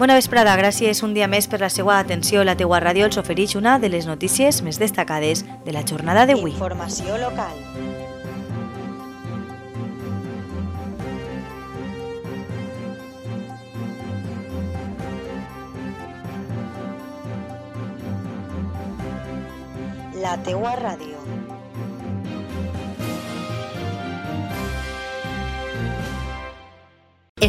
Bona vesprada, gràcies un dia més per la seva atenció. La teua ràdio els ofereix una de les notícies més destacades de la jornada d'avui. Informació local. La teua ràdio.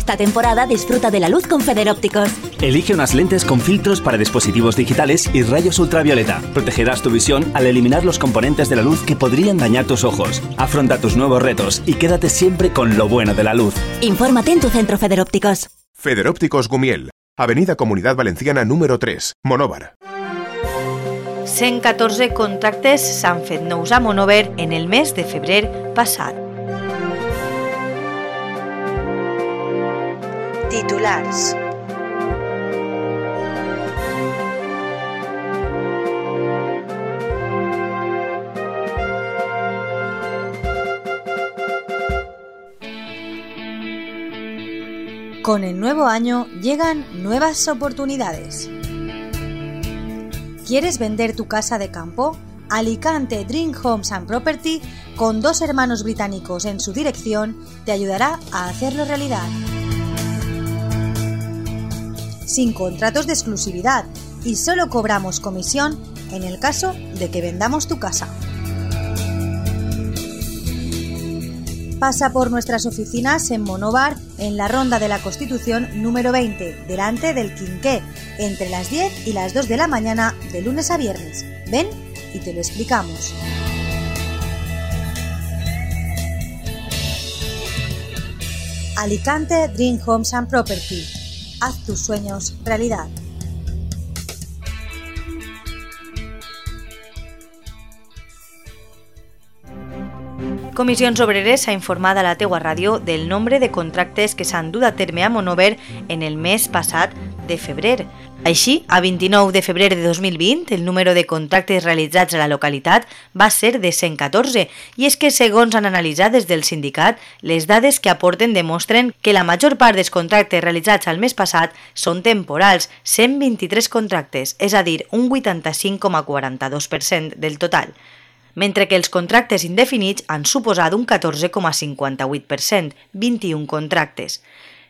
Esta temporada disfruta de la luz con Federópticos. Elige unas lentes con filtros para dispositivos digitales y rayos ultravioleta. Protegerás tu visión al eliminar los componentes de la luz que podrían dañar tus ojos. Afronta tus nuevos retos y quédate siempre con lo bueno de la luz. Infórmate en tu centro Federópticos. Federópticos Gumiel, Avenida Comunidad Valenciana número 3, Monóvar. 114 contractes s'han fet nous a Monover en el mes de febrer passat. Titulars. Con el nuevo año llegan nuevas oportunidades. ¿Quieres vender tu casa de campo? Alicante Dream Homes and Property, con dos hermanos británicos en su dirección, te ayudará a hacerlo realidad. Sin contratos de exclusividad y solo cobramos comisión en el caso de que vendamos tu casa. Pasa por nuestras oficinas en Monobar, en la Ronda de la Constitución número 20, delante del Quinqué, entre las 10 y las 2 de la mañana de lunes a viernes. Ven y te lo explicamos. Alicante Dream Homes and Property. Haz tus sueños realidad. Comissions Obreres ha informat a la teua ràdio del nombre de contractes que s'han dut a terme a Monover en el mes passat de febrer. Així, a 29 de febrer de 2020, el número de contractes realitzats a la localitat va ser de 114, i és que, segons han analitzat des del sindicat, les dades que aporten demostren que la major part dels contractes realitzats al mes passat són temporals, 123 contractes, és a dir, un 85,42% del total mentre que els contractes indefinits han suposat un 14,58%, 21 contractes.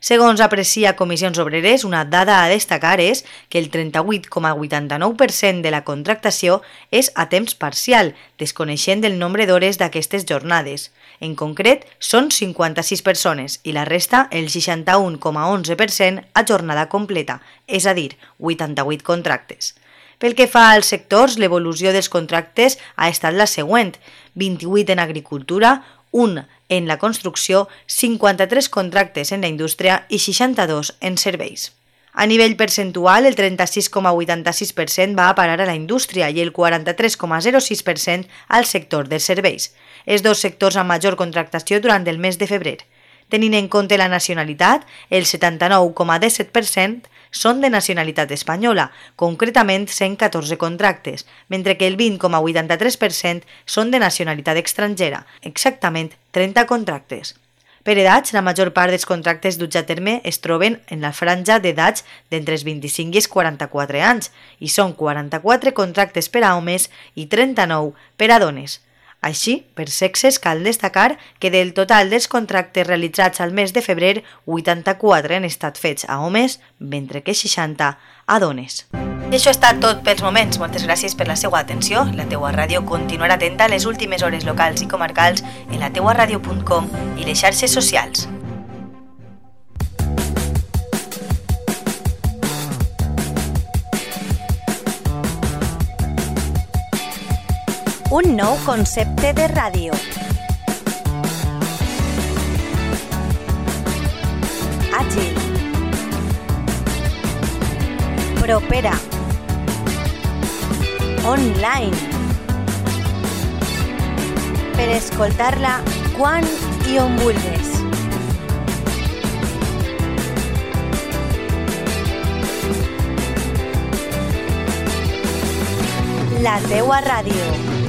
Segons aprecia Comissions Obreres, una dada a destacar és que el 38,89% de la contractació és a temps parcial, desconeixent el nombre d'hores d'aquestes jornades. En concret, són 56 persones i la resta, el 61,11%, a jornada completa, és a dir, 88 contractes. Pel que fa als sectors, l'evolució dels contractes ha estat la següent. 28 en agricultura, 1 en la construcció, 53 contractes en la indústria i 62 en serveis. A nivell percentual, el 36,86% va a parar a la indústria i el 43,06% al sector dels serveis, els dos sectors amb major contractació durant el mes de febrer. Tenint en compte la nacionalitat, el 79,17% són de nacionalitat espanyola, concretament 114 contractes, mentre que el 20,83% són de nacionalitat estrangera, exactament 30 contractes. Per edats, la major part dels contractes duts a terme es troben en la franja d'edats d'entre els 25 i els 44 anys, i són 44 contractes per a homes i 39 per a dones. Així, per sexes cal destacar que del total dels contractes realitzats al mes de febrer, 84 han estat fets a homes, mentre que 60 a dones. I això estat tot pels moments. Moltes gràcies per la seva atenció. La teua ràdio continuarà atenta a les últimes hores locals i comarcals en la teuaradio.com i les xarxes socials. Un nou concepte de ràdio. Àgil. Propera. Online. Per escoltar-la quan i. La teua ràdio.